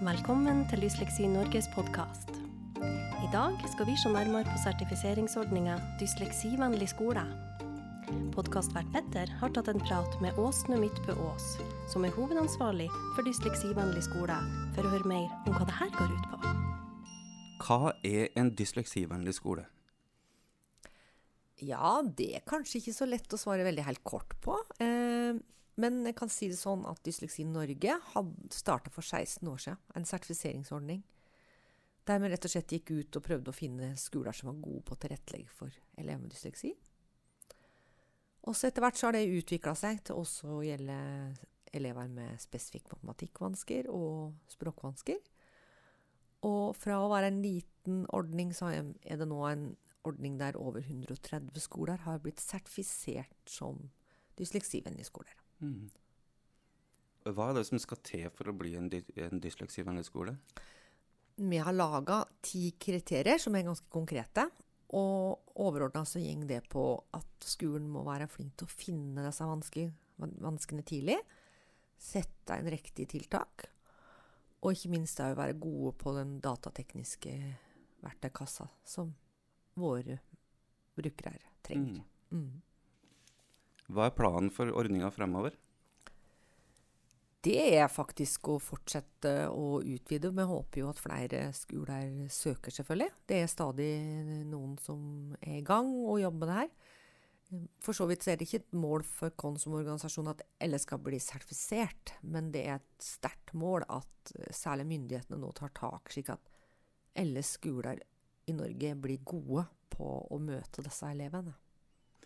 Velkommen til Dysleksi Norges podkast. I dag skal vi se nærmere på sertifiseringsordninga Dysleksivennlig skole. Podkastvert Petter har tatt en prat med Åsne Midtbø Aas, som er hovedansvarlig for Dysleksivennlig skole, for å høre mer om hva det her går ut på. Hva er en dysleksivennlig skole? Ja, det er kanskje ikke så lett å svare veldig helt kort på. Eh, men jeg kan si det sånn at Dysleksi Norge starta for 16 år siden, en sertifiseringsordning. Der vi rett og slett gikk ut og prøvde å finne skoler som var gode på å tilrettelegge for elever med dysleksi. Og så etter hvert så har det utvikla seg til også å gjelde elever med spesifikke matematikkvansker og språkvansker. Og fra å være en liten ordning, så er det nå en ordning der over 130 skoler har blitt sertifisert som dysleksivennlige skoler. Mm. Hva er det som skal til for å bli en, dy en dysleksivennlig skole? Vi har laga ti kriterier som er ganske konkrete. Og overordna så går det på at skolen må være flink til å finne disse vanskene tidlig. Sette inn riktige tiltak. Og ikke minst òg være gode på den datatekniske verktøykassa som våre brukere trenger. Mm. Mm. Hva er planen for ordninga fremover? Det er faktisk å fortsette å utvide. Vi håper jo at flere skoler søker, selvfølgelig. Det er stadig noen som er i gang og jobber med det her. For så vidt er det ikke et mål for oss som organisasjon at alle skal bli sertifisert, men det er et sterkt mål at særlig myndighetene nå tar tak, slik at alle skoler i Norge blir gode på å møte disse elevene.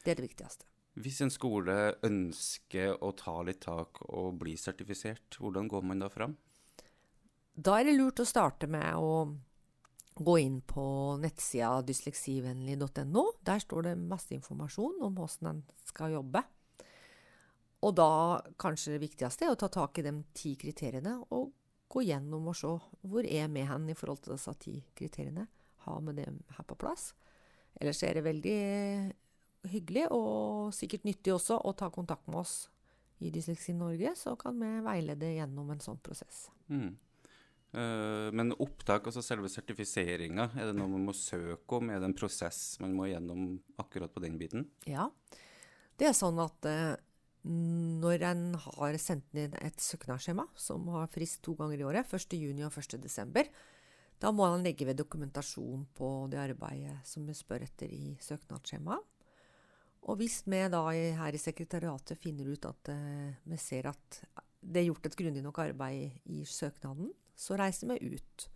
Det er det viktigste. Hvis en skole ønsker å ta litt tak og bli sertifisert, hvordan går man da fram? Da er det lurt å starte med å gå inn på nettsida dysleksivennlig.no. Der står det masse informasjon om hvordan en skal jobbe. Og da kanskje det viktigste er å ta tak i de ti kriteriene og gå gjennom og se hvor er vi hen i forhold til disse ti kriteriene. Ha med dem her på plass. Ellers er det veldig hyggelig og sikkert nyttig også å ta kontakt med oss i Dysleksi Norge, så kan vi veilede gjennom en sånn prosess. Mm. Uh, men opptak, altså selve sertifiseringa, er det noe man må søke om? Er det en prosess man må gjennom akkurat på den biten? Ja. Det er sånn at uh, når en har sendt inn et søknadsskjema som har frist to ganger i året, 1.6 og 1.12., da må han legge ved dokumentasjon på det arbeidet som vi spør etter i søknadsskjemaet. Og hvis vi da her i sekretariatet finner ut at uh, vi ser at det er gjort et grundig nok arbeid i søknaden, så reiser vi ut.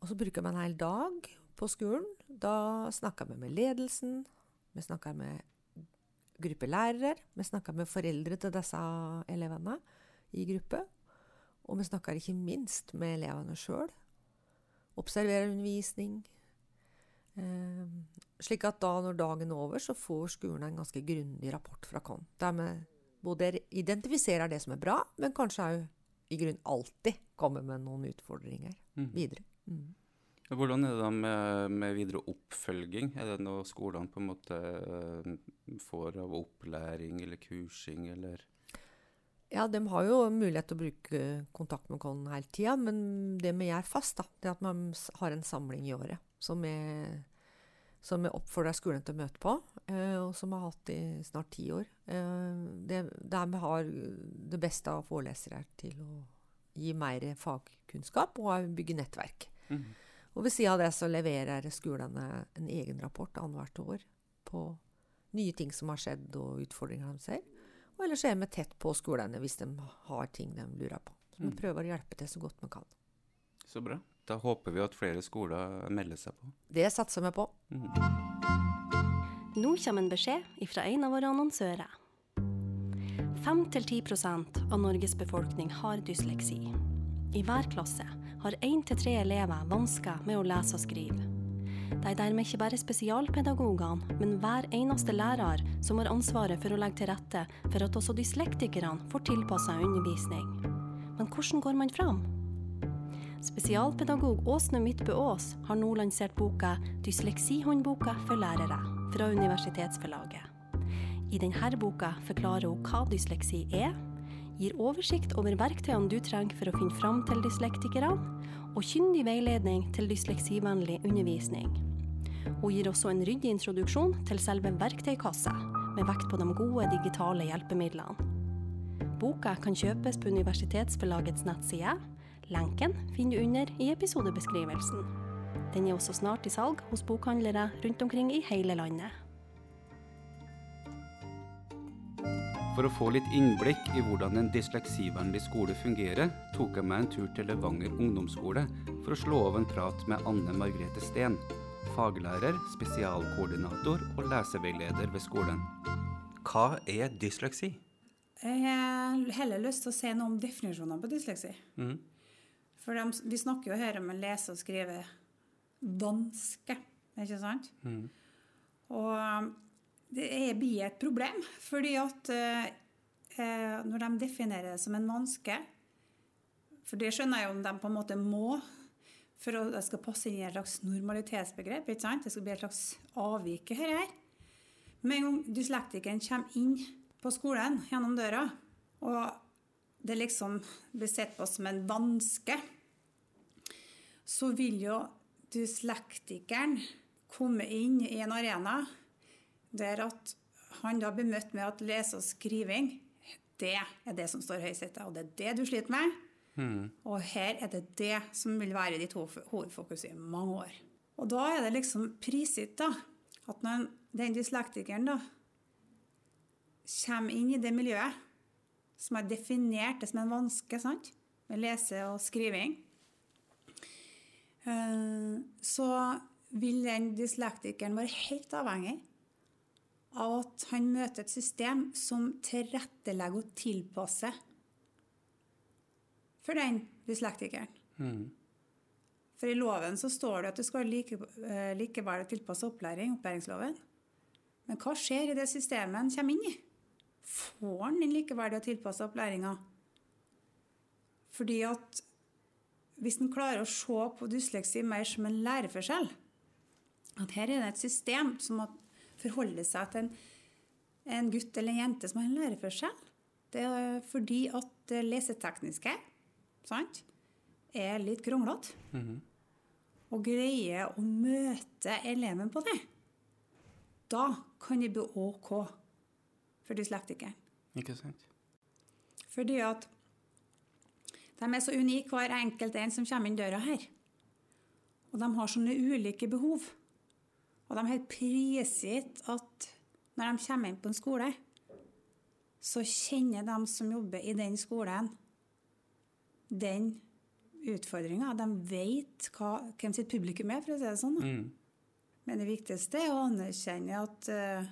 Og så bruker vi en hel dag på skolen. Da snakker vi med ledelsen, vi snakker med gruppelærere, vi snakker med foreldre til disse elevene i gruppe. Og vi snakker ikke minst med elevene sjøl. Observerer undervisning, slik at da når dagen er over, så får skolen en ganske grundig rapport fra KON. Der vi både identifiserer det som er bra, men kanskje òg i grunnen alltid kommer med noen utfordringer mm. videre. Mm. Hvordan er det da med, med, videre oppfølging? Er det noe skolene på en måte uh, får av opplæring eller kursing, eller? Ja, de har jo mulighet til å bruke kontakt med KON hele tida, men det vi gjør fast, da, det er at man har en samling i året som vi, som jeg oppfordrer skolen til å møte på, eh, og som vi har hatt i snart ti år. Eh, det, der vi har det beste av forelesere til å gi mer fagkunnskap og bygge nettverk. Mm. Og ved siden av det så leverer skolene en egen rapport annethvert år på nye ting som har skjedd, og utfordringer de ser. Og ellers er vi tett på skolene hvis de har ting de lurer på. Så vi mm. prøver å hjelpe til så godt vi kan. Så bra. Da håper vi at flere skoler melder seg på. Det satser vi på. Mm. Nå kommer en beskjed fra en av våre annonsører. 5-10 av Norges befolkning har dysleksi. I hver klasse har én til tre elever vansker med å lese og skrive. Det er dermed ikke bare spesialpedagogene, men hver eneste lærer som har ansvaret for å legge til rette for at også dyslektikerne får tilpassa undervisning. Men hvordan går man fram? Spesialpedagog Åsne Midtbø Aas har nå lansert boka 'Dysleksihåndboka for lærere' fra Universitetsforlaget. I denne boka forklarer hun hva dysleksi er, gir oversikt over verktøyene du trenger for å finne fram til dyslektikerne, og kyndig veiledning til dysleksivennlig undervisning. Hun gir også en ryddig introduksjon til selve verktøykassa, med vekt på de gode digitale hjelpemidlene. Boka kan kjøpes på Universitetsforlagets nettside. Lenken finner du under i episodebeskrivelsen. Den er også snart i salg hos bokhandlere rundt omkring i hele landet. For å få litt innblikk i hvordan en dysleksivennlig skole fungerer, tok jeg meg en tur til Levanger ungdomsskole for å slå av en prat med Anne Margrethe Steen, faglærer, spesialkoordinator og leseveileder ved skolen. Hva er dysleksi? Jeg har heller lyst til å si noe om definisjonene på dysleksi. Mhm. For de, vi snakker jo her om å lese og skrive vanske, ikke sant? Mm. Og det er, blir et problem, fordi at eh, eh, når de definerer det som en vanske For det skjønner jeg jo om de på en måte må for at det skal passe inn i et slags normalitetsbegrep. ikke sant? Det skal bli et slags avvik her. her. Med en gang dyslektikeren kommer inn på skolen gjennom døra, og det liksom blir sett på som en vanske, så vil jo dyslektikeren komme inn i en arena der at han da blir møtt med at lese og skriving, det er det som står høyest, og det er det du sliter med. Og her er det det som vil være ditt hovedfokus i mange år. Og da er det liksom prisgitt da, at når den dyslektikeren da kommer inn i det miljøet som har definert det som en vanske, sant? med lese og skriving, eh, så vil den dyslektikeren være helt avhengig av at han møter et system som tilrettelegger og tilpasser for den dyslektikeren. For i loven så står det at du skal ha like, eh, likeverdig tilpassa opplæring, opplæringsloven. Men hva skjer i det systemet en kommer inn i? Får han den likeverdige og tilpassa opplæringa? Fordi at hvis en klarer å se på dysleksi mer som en læreforskjell, at her er det et system som må forholde seg til en, en gutt eller en jente som har en læreforskjell, det er fordi at det lesetekniske sant, er litt kronglete. Og greier å møte eleven på det, da kan det bli OK for dyslektikeren. Ikke sant? Fordi at de er så unike, hver enkelt en som kommer inn døra her. Og de har sånne ulike behov. Og de har prisgitt at når de kommer inn på en skole, så kjenner de som jobber i den skolen, den utfordringa. De vet hva, hvem sitt publikum er, for å si det sånn. da. Men det viktigste er å anerkjenne at uh,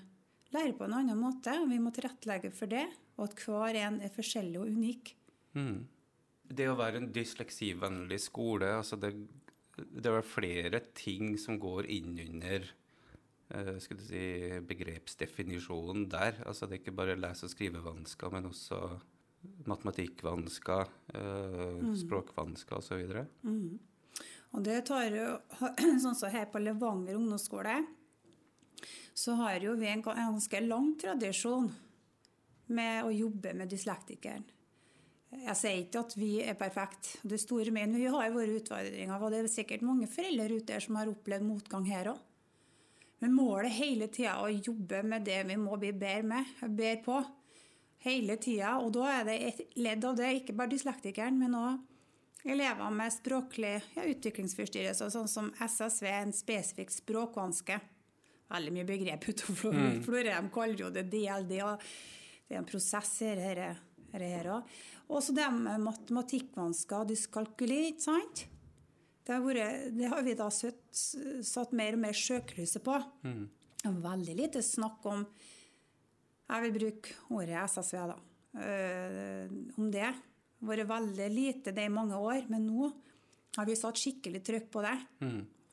lære på en annen måte. og Vi må tilrettelegge for det, og at hver en er forskjellig og unik. Det å være en dysleksivennlig skole, altså det, det er flere ting som går inn under eh, skal du si, begrepsdefinisjonen der. Altså det er ikke bare lese- og skrivevansker, men også matematikkvansker, mm. språkvansker osv. Og det tar jo, sånn som her på Levanger ungdomsskole, så har jo vi en ganske lang tradisjon med å jobbe med dyslektikeren. Jeg sier ikke at vi er perfekte, det store men vi har våre utfordringer. Og det er sikkert mange foreldre ute der som har opplevd motgang her òg. Men målet hele tida å jobbe med det vi må bli bedre med, bedre på. Hele tida. Og da er det et ledd av det, ikke bare dyslektikeren, men òg elever med språklig ja, utviklingsforstyrrelse, sånn som SSV, en spesifikk språkvanske. Veldig mye begrep ute og flor- florerer. De kaller jo det DLD. og Det er en prosess her, her, her, her Og så det med matematikkvansker og dyskalkuli, ikke sant? Det har, vært, det har vi da satt, satt mer og mer søkelyset på. Er Veldig lite snakk om Jeg vil bruke ordet SSV, da. eh, om det. Det har vært veldig lite det i mange år, men nå har vi satt skikkelig trykk på det.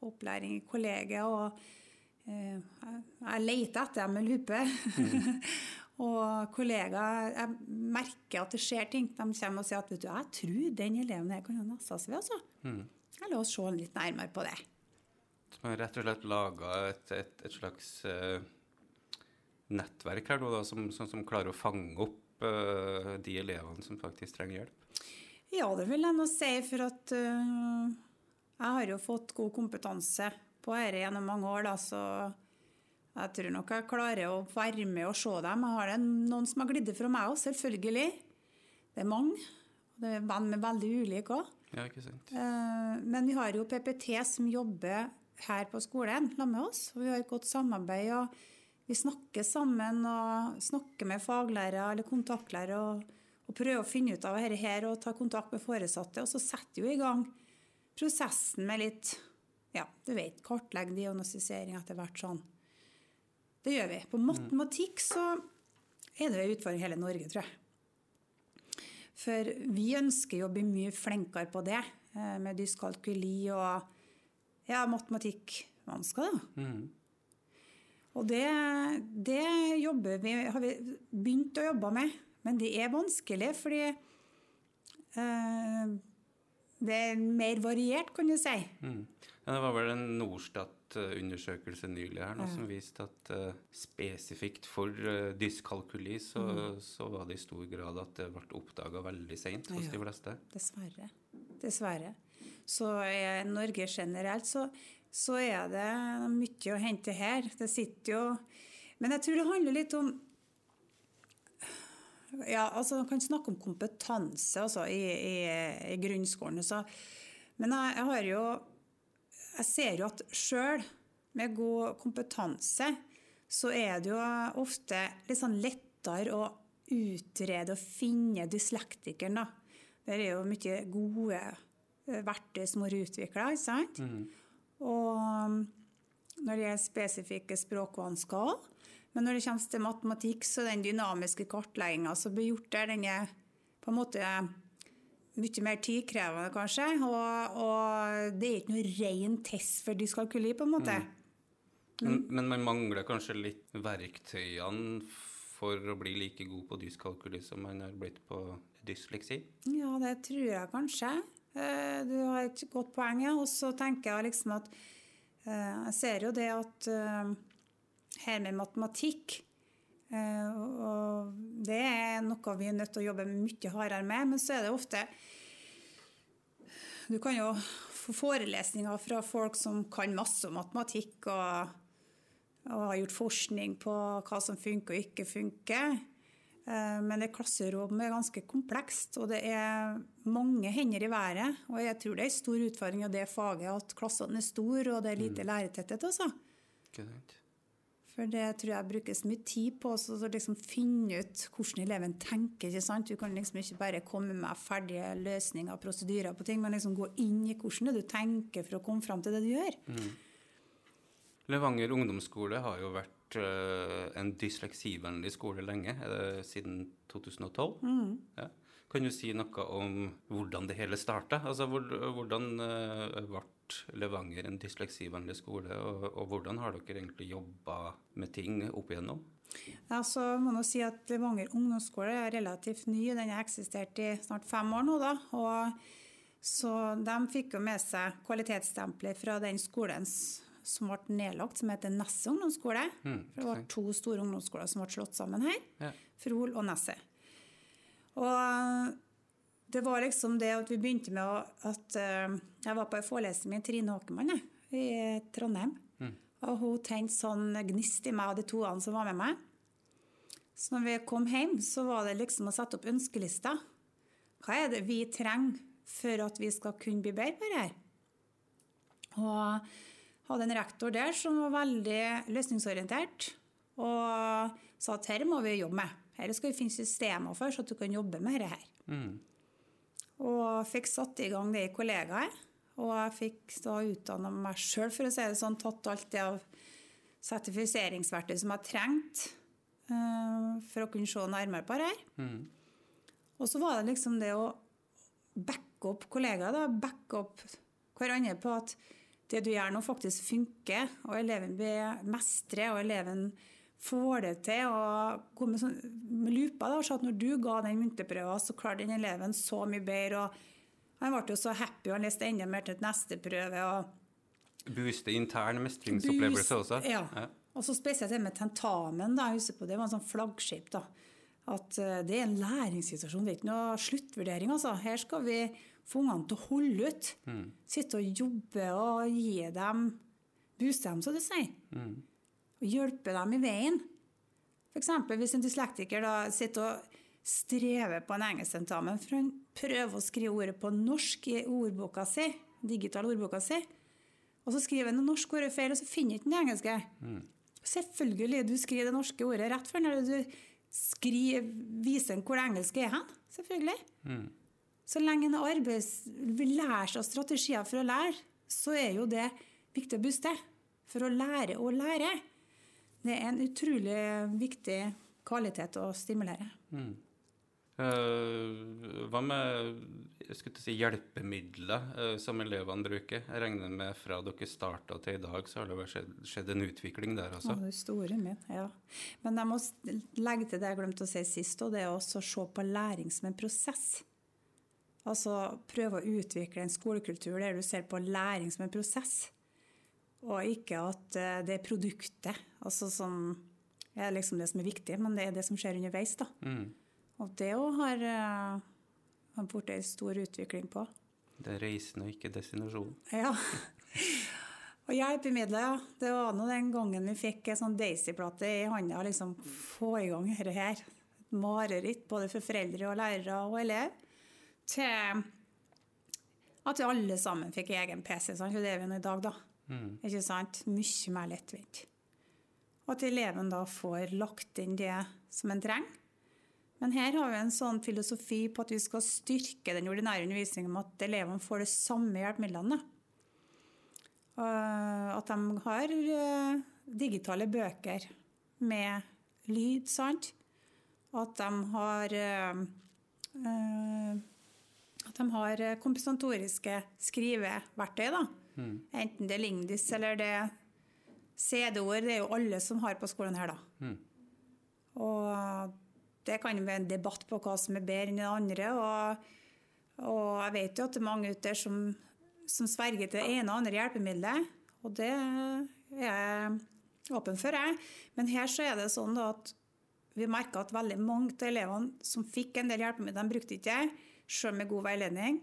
Opplæring i kollegiet og jeg- Jeg leter etter dem med lupe. og kollegaer Jeg merker at det skjer ting. De kommer og sier at vet du, jeg tror den eleven her kan ha ved altså. Jeg La oss se litt nærmere på det. Så man har rett og slett laga et, et, et slags uh, nettverk her da, som, som, som klarer å fange opp uh, de elevene som faktisk trenger hjelp? Ja, det vil jeg nå si, for at uh, jeg har jo fått god kompetanse på dette gjennom mange år, da, så jeg tror nok jeg klarer å være med og se dem. Jeg har det noen som har glidd fra meg òg, selvfølgelig. Det er mange. Det er venn med veldig ulike òg. Ja, ikke sant. Uh, men vi har jo PPT som jobber her på skolen sammen med oss. og Vi har et godt samarbeid. og Vi snakker sammen og snakker med faglærere eller kontaktlærere og, og prøver å finne ut av dette her og ta kontakt med foresatte. Og så setter vi i gang prosessen med litt ja, du vet, kartlegge diagnostisering etter hvert sånn. Det gjør vi. På matematikk så er det en utfordring i hele Norge, tror jeg. For vi ønsker jo å bli mye flinkere på det, eh, med dyskalkuli og ja, matematikkvansker, da. Mm. Og det, det jobber vi, har vi begynt å jobbe med, men det er vanskelig fordi eh, det er mer variert, kan du si. Mm. Ja, det var vel en Norstat-undersøkelse nylig her nå, ja. som viste at uh, spesifikt for uh, dyskalkuli så, mm. så, var det i stor grad at det ble oppdaga veldig seint hos ja, de fleste. Dessverre. Dessverre. Så i Norge generelt så, så, er det mye å hente her. Det sitter jo Men jeg tror det handler litt om ja, altså Man kan snakke om kompetanse altså, i, i, i grunnskolen. Så. Men jeg, jeg har jo jeg ser jo at sjøl med god kompetanse, så er det jo ofte litt sånn lettere å utrede og finne dyslektikeren, da. Der er jo mye gode eh, verktøy som har utvikla, ikke sant? Mm. Og når det gjelder spesifikke språkvansker Men når det kommer til matematikk, så den dynamiske kartlegginga som blir gjort der, den er på en måte mye mer tidkrevende, kanskje. Og, og, det er ikke noe ren test for dyskalkuli, på en måte. Mm. Men, men, man mangler kanskje litt verktøyene for å bli like god på dyskalkuli som man har blitt på dysleksi? Ja, det tror jeg kanskje. Eh, du har et godt poeng. Ja. Og så tenker jeg liksom at eh, Jeg ser jo det at eh, her med matematikk og det er noe vi er nødt til å jobbe mye hardere med. Men så er det ofte Du kan jo få forelesninger fra folk som kan masse om matematikk og, og har gjort forskning på hva som funker og ikke funker. Eh, men det klasserommet er ganske komplekst, og det er mange hender i været. Og jeg tror det er en stor utfordring av det faget at klassene er store, og det er lite mm. lærertetthet. Sant. For det tror jeg brukes mye tid på å liksom finne ut hvordan eleven tenker. ikke sant? Du kan liksom ikke bare komme med ferdige løsninger og prosedyrer på ting, men liksom gå inn i hvordan du tenker for å komme fram til det du gjør. Mm. Levanger ungdomsskole har jo vært uh, en dysleksivennlig skole lenge, siden 2012. Mm. Ja. Kan du si noe om hvordan det hele starta? Altså, hvordan uh, ble Levanger en dysleksivennlig skole, og, og, hvordan har dere egentlig jobba med ting opp igjennom? Ja, så må jeg si at Levanger ungdomsskole er relativt ny. Den har eksistert i snart fem år nå. da, og så De fikk jo med seg kvalitetsstempelet fra den skolen som ble nedlagt, som heter Nesset ungdomsskole. Mm, det var to store ungdomsskoler som ble slått sammen her. Ja. Frol og Nesset. Og det var liksom det at vi begynte med at uh, Jeg var på en forelesning med Trine Håkemann i Trondheim. Mm. Og hun tente sånn gnist i meg og de to andre som var med meg. Så når vi kom hjem, så var det liksom å sette opp ønskelister. Hva er det vi trenger for at vi skal kunne bli bedre på det her? Og hadde en rektor der som var veldig løsningsorientert. Og sa at dette må vi jobbe med. Her skal vi finne systemer for, så at du kan jobbe med dette her. Mm. Og fikk satt i gang det i kollegaer. Og jeg fikk da utdanna meg sjøl, for å si det sånn. Tatt alt det av sertifiseringsverktøy som jeg trengte uh, for å kunne se nærmere på det her. Mm. Og så var det liksom det å backe opp kollegaer, da. Backe opp hverandre på at det du gjør nå, faktisk funker, og eleven blir mestre, og eleven får det til å gå med, sånn, med lupa. Da, så at når du ga den muntligprøven, så klarte den eleven så mye bedre. og Han ble jo så happy, og han leste enda mer til neste prøve. og Booste intern mestringsopplevelse også? Ja. ja. Og så spesielt det med tentamen. da, jeg husker på Det var en sånn flaggskip. da. at eh, det er en læringssituasjon. Det er ikke noe sluttvurdering. Altså. Her skal vi få ungene til å holde ut. Mm. Sitte og jobbe og gi dem Booste dem, så du sier. Mm. Og hjelpe dem i veien. F.eks. hvis en dyslektiker da sitter og strever på en engelsktentamen for han prøver å skrive ordet på norsk i ordboka si, digital ordboka si, og så skriver han det norske ordet feil, og så finner han ikke det engelske. Selvfølgelig, du skriver det norske ordet rett før når du skriver, viser hvor det engelske er hen. Selvfølgelig. Mm. Så lenge en arbeids, vil lære seg strategier for å lære, så er jo det viktig å booste. For å lære å lære. Det er en utrolig viktig kvalitet å stimulere. Mm. Uh, hva med si hjelpemidler uh, som elevene bruker? Jeg regner med fra dere starta til i dag, så har det skjedd, skjedd en utvikling der også? Ja, det store min, ja. Men jeg må legge til det jeg glemte å si sist, og det er også å se på læring som en prosess. Altså prøve å utvikle en skolekultur der du ser på læring som en prosess, og ikke at eh, det er produktet altså som er liksom det som er viktig, men det er det som skjer underveis. da. Mm. Og det òg har man har blitt en stor utvikling på. Det er reisen og ikke destinasjonen. Ja. Og hjelpemidler, ja. Det var nå den gangen vi fikk en sånn Daisy-plate i hånda. Liksom få i gang dette her. Et mareritt både for foreldre og lærere og elev. Til at vi alle sammen fikk egen PC. Sant? Det er vi nå i dag, da. Mm. Ikke sant? Mye mer lettvint. Og at eleven da får lagt inn det som en trenger. Men her har vi en sånn filosofi på at vi skal styrke den ordinære undervisningen med at elevene får det samme hjelpemidlene. At de har eh, digitale bøker med lyd, sant. At de har eh, eh, At de har kompensatoriske skriveverktøy, da. Mm. Enten det er Lingdis eller det er CD-ord. Det er jo alle som har på skolen her, da. Mm. Og det kan være en debatt på hva som er bedre enn det andre. Og, og jeg vet jo at det er mange ute der som, som sverger til det ene og andre hjelpemiddelet. Og det er jeg åpen for, jeg. Men her så er det sånn at vi merka at veldig mange av elevene som fikk en del hjelpemidler, de brukte ikke det, selv med god veiledning.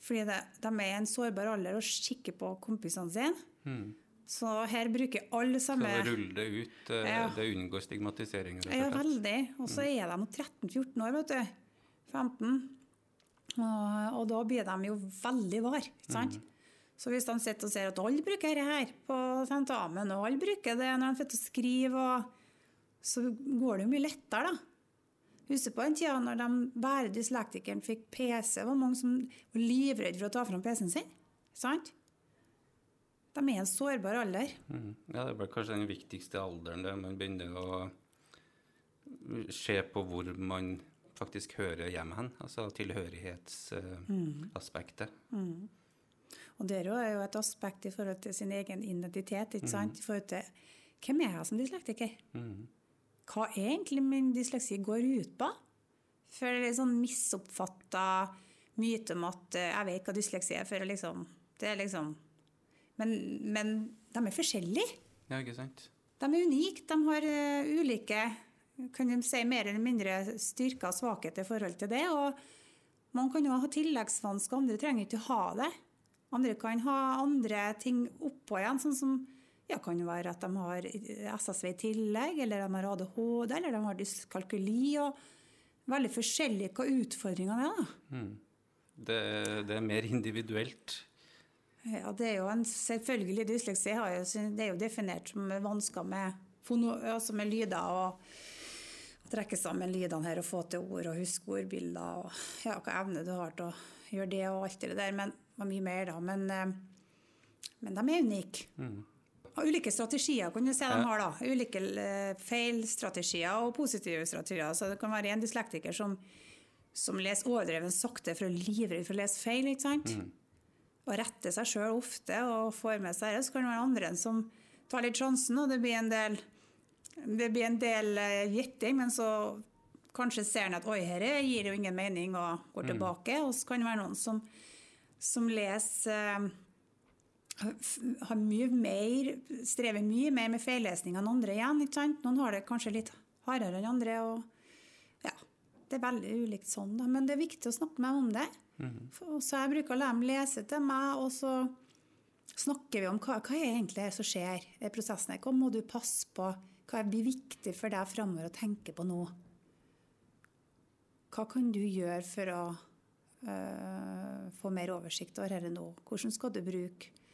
Fordi det, de er i en sårbar alder og kikker på kompisene sine. Mm. Så her bruker alle Så samme det ruller det ut. eh, Ja. Det unngår stigmatisering. Ja, veldig. Og så er de 13-14 år, vet du. 15. Og, og da blir de jo veldig var. ikke sant? Så hvis de sitter og ser at alle bruker dette her på tentamen, og alle bruker det når de sitter og skriver, så går det jo mye lettere, da. Husk på den tida når de bare dyslektikeren fikk PC, var mange som var livredde for å ta fram PC-en sin. Sant? De er i en sårbar alder. Mm. Ja, det er kanskje den viktigste alderen der man begynner å se på hvor man faktisk hører hjemme hen. Altså tilhørighetsaspektet. Og det er jo et aspekt i forhold til sin egen identitet. ikke sant? I forhold til hvem er jeg som dyslektiker? Mm. Hva er egentlig min dysleksi går ut på? For det er litt sånn misoppfatta myte om at eh, jeg vet hva dysleksi er. For liksom, det er liksom men, men de er forskjellige. Ja, ikke sant? De er unike. De har eh, ulike kan de si, mer eller mindre styrker og svakheter i forhold til det. Og man kan jo ha tilleggsvansker, andre trenger ikke ha det. Andre kan ha andre ting oppå igjen, sånn som ja, kan jo være at de har SSV i tillegg, eller de har ADHD, eller de har dyskalkuli. og Veldig forskjellig hva utfordringene er. da. Mm. Det, det er mer individuelt. Ja, det er jo en selvfølgelig dysleksi. jo Det er jo definert som vansker med, altså med lyder og trekke sammen lydene her og få til ord og huske ordbilder og ja, hva evne du har til å gjøre det og alt det der. Men mye mer, da. Men, eh, men de er unike. Mm. Ulike strategier kan du si de har. da. Ulike eh, feilstrategier og positive strategier. Så det kan være en dyslektiker som, som leser overdreven sakte for å livredd for å lese feil. ikke sant? Mm. og retter seg sjøl ofte og får med seg det. Så kan det være andre som tar litt sjansen, og det blir en del, det blir en del eh, gjetting, men så kanskje ser han at oi, dette gir jo ingen mening, og går tilbake. Og så kan det være noen som, som leser eh, har mye mer, strever mye mer med feillesning enn andre igjen. ikke sant? Noen har det kanskje litt hardere enn andre. og Ja, det er veldig ulikt sånn, da. Men det er viktig å snakke med dem om det. For, så jeg bruker å la dem lese til meg, og så snakker vi om hva, hva er egentlig det som skjer i prosessen. Hva må du passe på? Hva blir viktig for deg framover å tenke på nå? Hva kan du gjøre for å øh, få mer oversikt over dette nå? Hvordan skal du bruke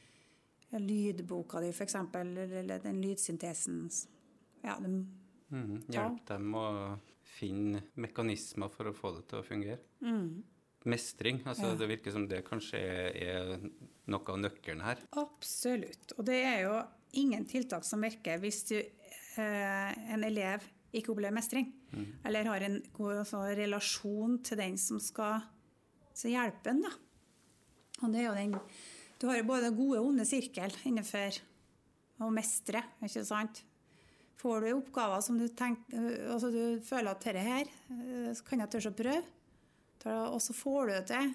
lydboka di, f.eks., eller, den lydsyntesen? Ja, den, Mm, Ja. Hjelp dem å finne mekanismer for å få det til å fungere. mm. Mestring. altså Ja. Det virker som det kanskje er, noe av nøkkelen her. Absolutt. Og det er jo ingen tiltak som virker hvis du, eh, en elev ikke opplever mestring, eller har en god altså, relasjon til den som skal hjelpe en. Da. Og det er jo den, du har både gode og onde sirkel innenfor å mestre, ikke sant? Får du oppgaver som du, tenker, altså du føler at dette her så kan jeg tørre å prøve, og så får du det til.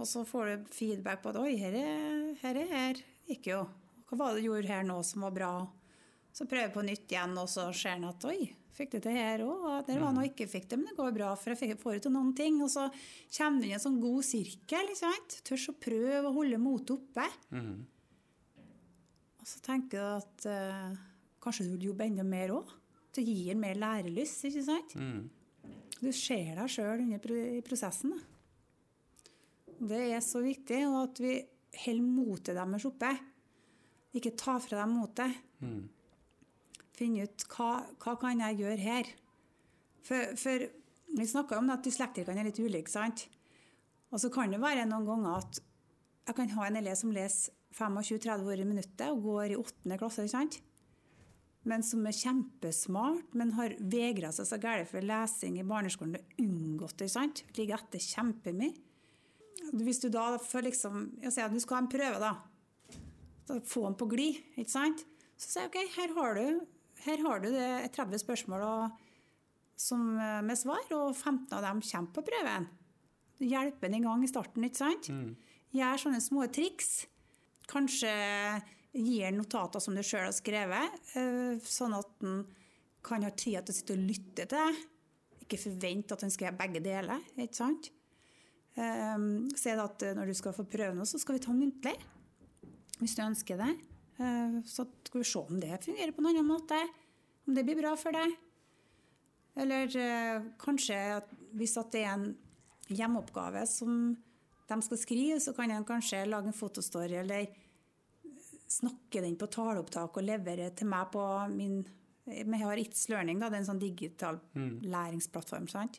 Og så får du feedback på at oi, her, her, her gikk jo. Hva var det du gjorde her nå som var bra? Så prøver jeg på nytt igjen, og så ser han at oi, fikk det til her òg? Der var noe jeg ikke fikk det, men det går bra, for jeg får til noen ting. Og så kommer du i en sånn god sirkel. ikke sant? Tørs å prøve å holde motet oppe. Mm. Og så tenker du at eh, kanskje du vil jobbe enda mer òg. Det gir mer lærelyst, ikke sant? Mm. Du ser deg sjøl i prosessen. Det er så viktig og at vi holder motet deres oppe. Ikke ta fra dem motet. Mhm. Finne ut hva, hva kan jeg gjøre her. For, for vi snakka om at dyslektikerne er litt ulike, sant? Og så kan det være noen ganger at jeg kan ha en elev som leser 25-30 ord i minuttet og går i åttende klasse, ikke sant? men som er kjempesmart, men har vegra seg så galt for lesing i barneskolen og unngått det. sant? Ligger etter kjempemye. Hvis du da får liksom Jeg sier at du skal ha en prøve, da. få den på glid, ikke sant? Så sier jeg OK, her har du, her har du det 30 spørsmål og, som, eh, med svar, og 15 av dem kommer på prøven. Du hjelper den i gang i starten, ikke sant? Gjør sånne små triks. Kanskje gir den notater som du sjøl har skrevet, eh, sånn at den kan ha tid til å sitte og lytte til deg. Ikke forvente at den skal gjøre begge deler. ikke sant? Um, Si at eh, når du skal få prøve noe, så skal vi ta muntlig. Hvis du ønsker det. Eh, så skal vi se om det fungerer på en annen måte. Om det blir bra for deg. Eller eh, kanskje at hvis det er en hjemmeoppgave som de skal skrive, så kan en kanskje lage en fotostory eller snakke den på taleopptak og levere til meg på min Vi har It's Learning, da, det er en sånn digital læringsplattform. sant?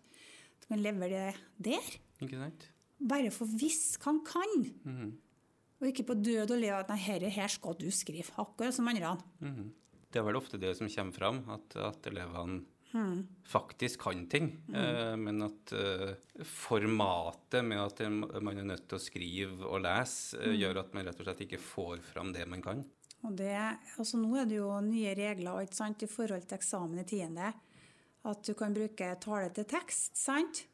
Du kan levere det der. Ikke sant? Bare for hvis han kan. Og ikke på død og liv at nei, her, her skal du skrive, akkurat som andre. Det er vel ofte det som kommer fram, at, at elevene faktisk kan ting. Eh, men at eh, formatet med at man er nødt til å skrive og lese, eh, gjør at man rett og slett ikke får fram det man kan. Og det, altså nå er det jo nye regler sant, i forhold til eksamen i tiende. At du kan bruke tale til tekst. sant?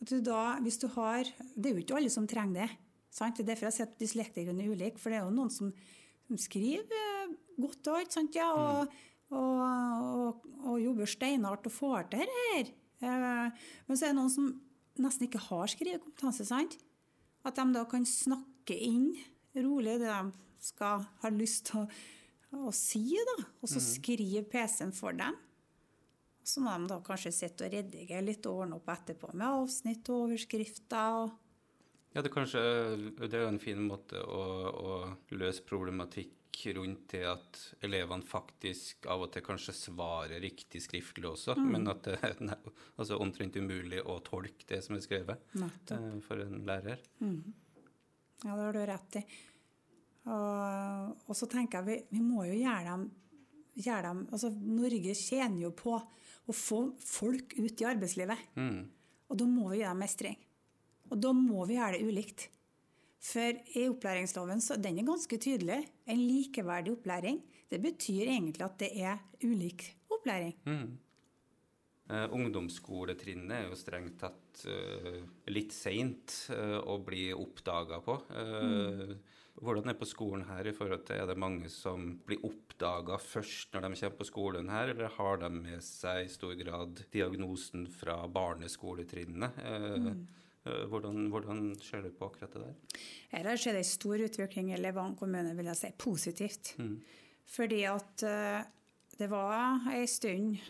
At du da, hvis du har, Det er jo ikke alle som trenger det. Sant? Det er derfor jeg sier at dyslektikerne er ulike. For det er jo noen som, som skriver eh, godt og alt, sant? Ja, og, og, og, og jobber steinhardt og får til det her. Eh, Men så er det noen som nesten ikke har skrivekompetanse. sant? At de da kan snakke inn rolig det de skal ha lyst til å, å si, da. Og så skriver PC-en for dem. Så må de da kanskje sitte og redigere litt og ordne opp etterpå med avsnitt og overskrifter. og Ja, det, kanskje, det er jo en fin måte å, å løse problematikk rundt det at elevene faktisk av og til kanskje svarer riktig skriftlig også, men at det er ne- altså omtrent umulig å tolke det som er skrevet Nettopp. eh, for en lærer. Ja, det har du rett i. Og, og så tenker jeg vi, vi må jo gjøre dem, dem altså Norge tjener jo på å få folk ut i arbeidslivet. Mm. Og da må vi gi dem mestring. Og da må vi gjøre det ulikt. For i opplæringsloven så den er ganske tydelig. En likeverdig opplæring. Det betyr egentlig at det er ulik opplæring. Eh, ungdomsskoletrinnet er jo strengt tatt uh, litt seint uh, å bli oppdaga på. Mm. Hvordan er på skolen her i forhold til Er det mange som blir oppdaga først når de kommer på skolen her, eller har de med seg i stor grad diagnosen fra barneskoletrinnet? Eh, eh, hvordan, hvordan ser du på akkurat det der? Her har skjedd en stor utvikling i Levanger kommune, vil jeg si. Positivt. Fordi at eh, det var en stund,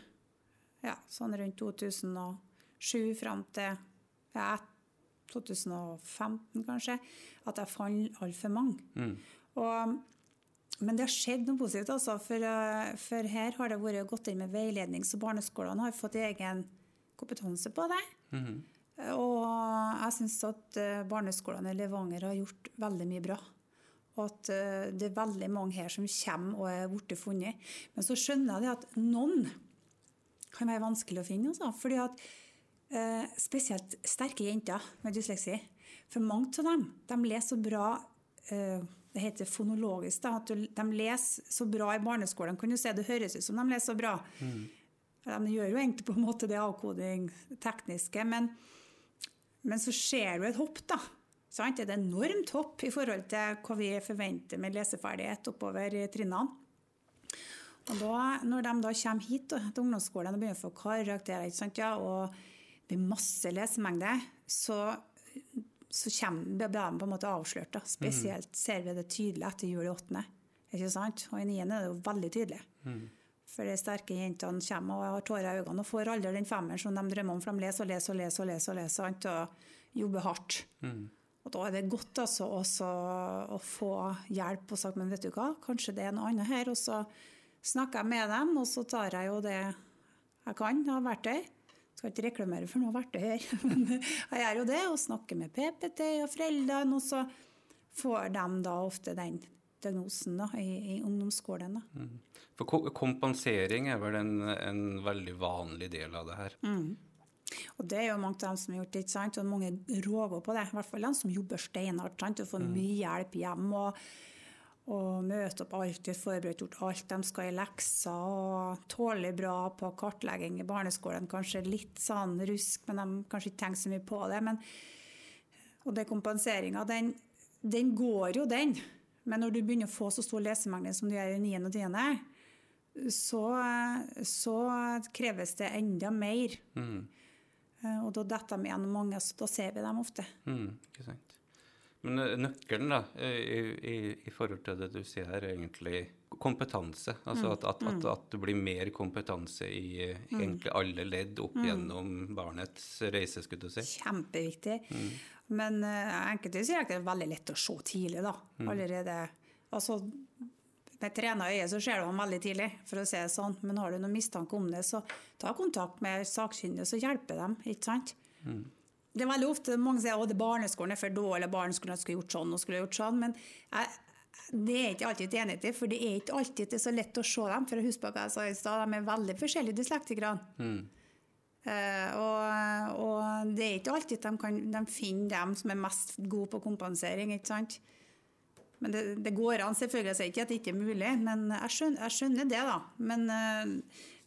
ja, sånn rundt 2007 fram til ja, 2015 kanskje, at jeg fant altfor mange. Og, men det har skjedd noe positivt, altså, for, eh, for her har det vært gått inn med veiledning, så barneskolene har fått egen kompetanse på det. Og jeg syns at eh, barneskolene i Levanger har gjort veldig mye bra. Og at eh, det er veldig mange her som kommer og er blitt funnet. Men så skjønner jeg det at noen kan være vanskelig å finne. Altså, fordi at eh, Spesielt sterke jenter med dysleksi. For mange av dem de leser så bra eh, Det heter fonologisk. Da, at de leser så bra i barneskolen. Kan du se, Det høres ut som de leser så bra. De gjør jo egentlig på en måte det avkoding tekniske, men, men så ser du et hopp, da. Sant? Det et enormt hopp i forhold til hva vi forventer med leseferdighet oppover trinnene. Og da, når de da kommer hit da, til ungdomsskolen og begynner å få karakterer ja, og det blir masse lesemengde, så, så kommer, blir de på en måte avslørt. Da. Spesielt ser vi det tydelig etter jul i åttende. Ikke sant? Og i niende er det jo veldig tydelig. For de sterke jentene kommer og har tårer i øynene og får aldri den femmeren som de drømmer om, for de leser og leser og leser og leser, og leser sant? og jobber hardt. Og Da er det godt altså også å få hjelp og sagt men vet du hva, kanskje det er noe annet her. Og så snakker jeg med dem, og så tar jeg jo det jeg kan av verktøy. Skal ikke reklamere for noe verktøy her, men jeg gjør jo det. Og snakker med PPT og foreldrene, og så får de da ofte den diagnosen da, i, i ungdomsskolen. Da. For kompensering er vel en, en veldig vanlig del av det her. Og det er jo mange av dem som har gjort det, ikke sant? og mange råger på det. I hvert fall de som jobber steinhardt sant? og får mye hjelp hjem. og og møter opp alltid forberedt, gjort alt de skal i lekser. og Tåler bra på kartlegging i barneskolen. Kanskje litt sånn rusk, men de kanskje ikke tenker så mye på det. Men, og det kompenseringa, den, den går jo, den. Men når du begynner å få så stor lesemengde som du gjør i 9. og 10., så, så kreves det enda mer. Mm. Og da detter de igjen mange, så da ser vi dem ofte. Mm, ikke sant. Men eh, nøkkelen da, eh, i, i, i forhold til det du sier her, er egentlig kompetanse. Altså at, at, at, at det blir mer kompetanse i eh, egentlig alle ledd opp gjennom barnets reise, skulle du si. Kjempeviktig. Men uh, enkelte sier at det er veldig lett å se tidlig, da. Allerede Altså, med trena øye så ser du ham veldig tidlig, for å si det sånn. Men har du noen mistanke om det, så ta kontakt med sakkyndige, så hjelper dem. ikke sant? Det er veldig ofte mange sier at barneskolen er for dårlig, barneskolen skulle gjort sånn og skulle gjort sånn. Men jeg, det er ikke alltid enighet i, for det er ikke alltid det er så lett å se dem. For husk på hva jeg sa i stad, de er veldig forskjellige, dyslektikerne. Eh, og, og det er ikke alltid de, kan, de finner dem som er mest gode på kompensering. ikke sant? Men det, det går an, selvfølgelig. Jeg sier ikke at det ikke er mulig, men jeg skjønner, jeg skjønner det, da. Men eh,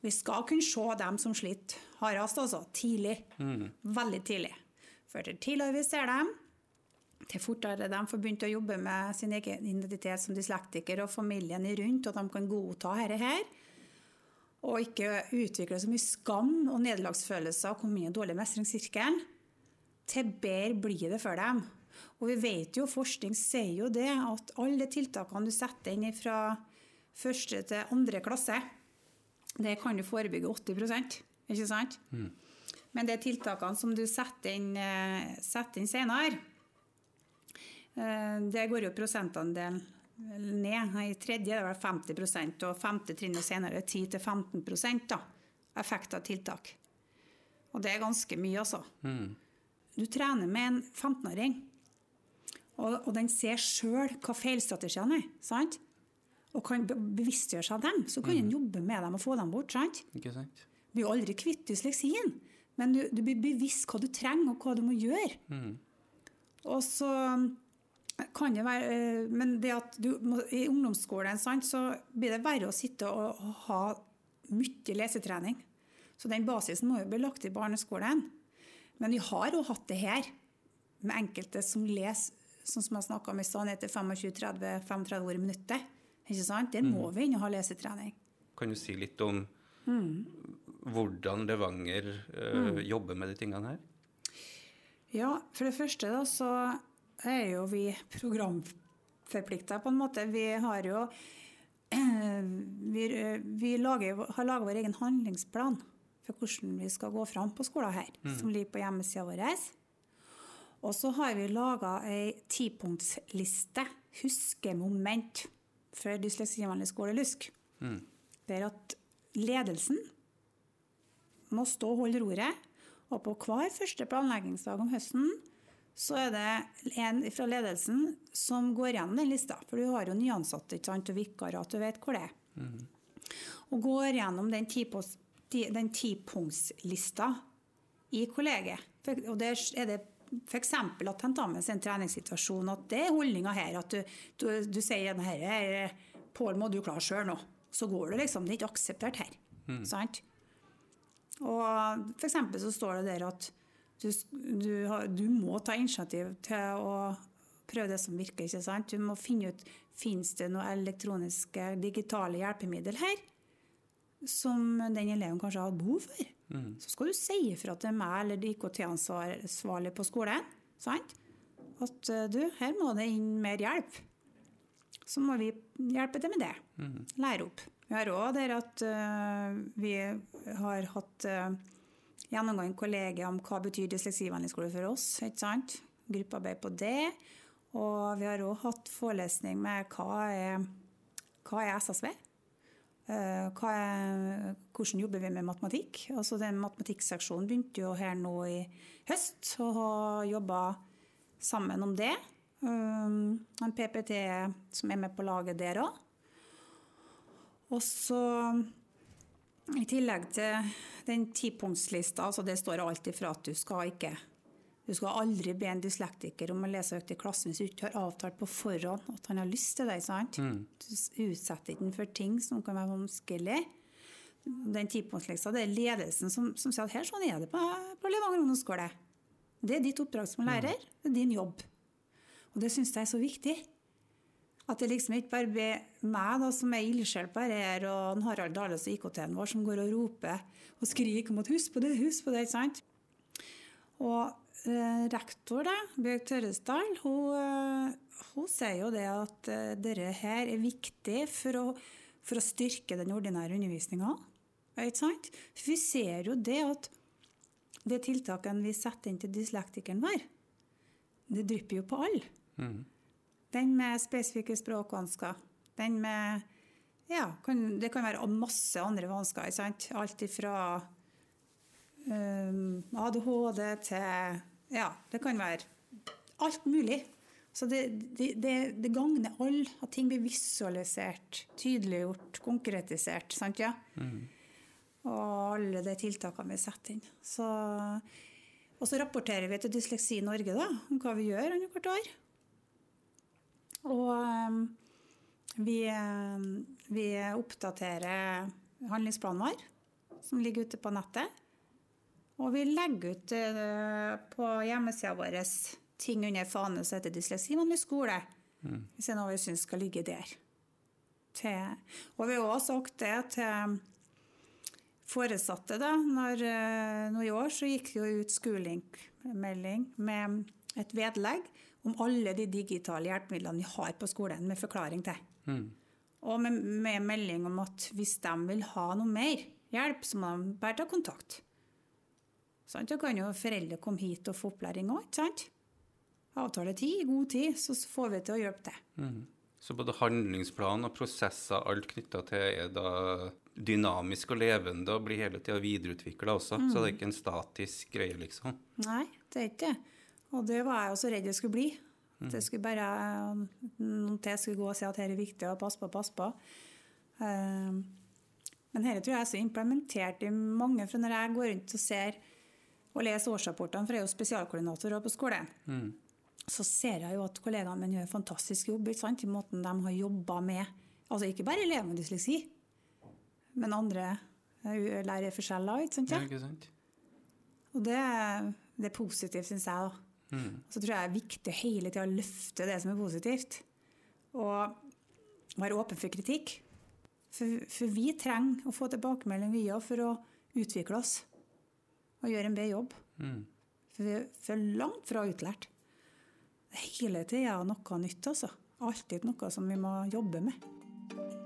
vi skal kunne se dem som sliter hardest, altså. Tidlig. Veldig tidlig. For til tidligere vi ser dem, til fortere de får begynt å jobbe med sin egen identitet som dyslektiker og familien rundt, og de kan godta dette her. Og ikke utvikle så mye skam og nederlagsfølelser og komme inn i en dårlig mestringssirkel. Til bedre blir det for dem. Og vi vet jo, forskning sier jo det, at alle tiltakene du setter inn fra første til andre klasse, det kan du forebygge 80% ikke sant? Men det er tiltakene som du setter inn, eh, setter inn senere, eh, det går jo prosentandelen ned. I tredje er det vel 50% og femte trinnet senere 10-15% da, effekt av tiltak. Og det er ganske mye, altså. Du trener med en 15-åring, og, og den ser sjøl hva feilstrategiene er. sant? Og kan bevisstgjøre seg dem. Så kan en jobbe med dem og få dem bort. sant? Ikke sant? Du blir aldri kvitt dysleksien, men du, du blir bevisst hva du trenger, og hva du må gjøre. Og så kan det være eh, Men det at du i ungdomsskolen sant, så blir det verre å sitte og, ha mye lesetrening. Så den basisen må jo bli lagt i barneskolen. Men vi har jo hatt det her med enkelte som leser sånn som jeg snakka om i stad, ned til 25-30-35 ord i minuttet. Ikke sant? Der må Mm. vi inn og ha lesetrening. Kan du si litt om hvordan Levanger eh, jobber med de tingene her? Ja, for det første da, så er jo vi programforplikta på en måte. Vi har jo vi, vi lager, har laga vår egen handlingsplan for hvordan vi skal gå fram på skolen her, som ligger på hjemmesida vår. Og så har vi laga ei tipunktsliste, huskemoment, for dysleksivennlig skole, LUSK. Der at ledelsen må stå og holde roret. Og på hver første planleggingsdag om høsten så er det en fra ledelsen som går gjennom den lista. For du har jo nyansatte ikke sant, og du vet hvor det er. Og går gjennom den tipunktslista i kollegiet. Og der er det f.eks. at tentamen er en treningssituasjon, at det er holdninga her. At du, du, du sier at Pål må du klare sjøl nå. Så går det liksom. Det er ikke akseptert her. Sant? Og eksempel så står det der at du, du, du må ta initiativ til å prøve det som virker. ikke sant? Du må finne ut om det noe elektroniske, digitale hjelpemiddel her som den eleven kanskje har hatt behov for. Så skal du si ifra til meg eller de IKT-ansvarlige på skolen sant? at eh, du, her må det inn mer hjelp. Så må vi hjelpe til med det. Lære opp. Vi har òg der at uh, vi har hatt uh, gjennomgang en kollega om hva betyr dysleksivennlig for oss. ikke sant? Gruppearbeid på det. Og vi har òg hatt forelesning med hva er, hva er SSV? Eh, er, hvordan jobber vi med matematikk? Altså den Matematikkseksjonen begynte jo her nå i høst og har jobba sammen om det. Um, en PPT som er med på laget der òg. Og så i tillegg til den tipunktslista, altså det står alt ifra at du skal ikke du skal aldri be en dyslektiker om å lese høyt i klassen hvis du ikke har avtalt på forhånd at han har lyst til det. sant? Du utsetter ikke den for ting som kan være vanskelig. Den tipunktslista, det er ledelsen som, som sier at her sånn er det på, på Levanger ungdomsskole. Det er ditt oppdrag som lærer, det er din jobb. Og det syns jeg er så viktig. At det liksom ikke bare blir meg da, som er ildsjel på dette, og Harald Dales og IKT-en vår som går og roper og skriker om at 'husk på det', husk på det. ikke sant? Og eh, rektor, da, Bjørg Tørresdal, hun, eh, hun sier jo det at eh, dette her er viktig for å, for å styrke den ordinære undervisninga. Ikke sant? For vi ser jo det at de tiltakene vi setter inn til dyslektikeren vår, det drypper jo på alle. Den med spesifikke språkvansker. Den med Ja, kan, det kan være masse andre vansker. ikke sant? Alt ifra um, ADHD til Ja, det kan være alt mulig. Så det, det, det, det gagner alle at ting blir visualisert, tydeliggjort, konkretisert. sant ja? Og alle de tiltakene vi setter inn. Så, og så rapporterer vi til Dysleksi Norge da, om hva vi gjør annethvert år. Og um, vi, um, vi oppdaterer handlingsplanen vår, som ligger ute på nettet. Og vi legger ut uh, på hjemmesida vår ting under fane som heter Dysleksivennlig skole. Hvis det er noe vi syns skal ligge der. Til, og vi har også sagt det til foresatte. da, når, uh, nå I år så gikk det jo ut Skolink-melding med et vedlegg om alle de digitale hjelpemidlene vi har på skolen, med forklaring til. Og med, med melding om at hvis de vil ha noe mer hjelp, så må de bare ta kontakt. Så Da kan jo foreldre komme hit og få opplæring òg, ikke sant? Avtale tid, god tid, så får vi til å hjelpe til. Så både handlingsplan og prosesser, alt knytta til, er da dynamisk og levende og blir hele tida videreutvikla også. Så det er ikke en statisk greie, liksom. Nei, det er ikke det. Og det var jeg også redd det skulle bli. At det skulle bare noen til skulle gå og si at her er viktig, og pass på, pass på. Eh, Men dette tror jeg er så implementert i mange, for når jeg går rundt og ser og leser årsrapportene, for jeg er jo spesialkoordinator på skolen, så ser jeg jo at kollegaene mine gjør en fantastisk jobb i måten de har jobba med Altså ikke bare elever med dysleksi, men andre lærerforskjeller. lærer forskjeller. ikke sant? Ja? ikke sant? Og det, det er positivt, syns jeg. da. Så tror jeg det er viktig hele tida å løfte det som er positivt. Og være åpen for kritikk. For, for vi trenger å få tilbakemelding vi òg for å utvikle oss. Og gjøre en bedre jobb. For vi er langt fra utlært. Hele tida noe nytt, altså. Alltid noe som vi må jobbe med.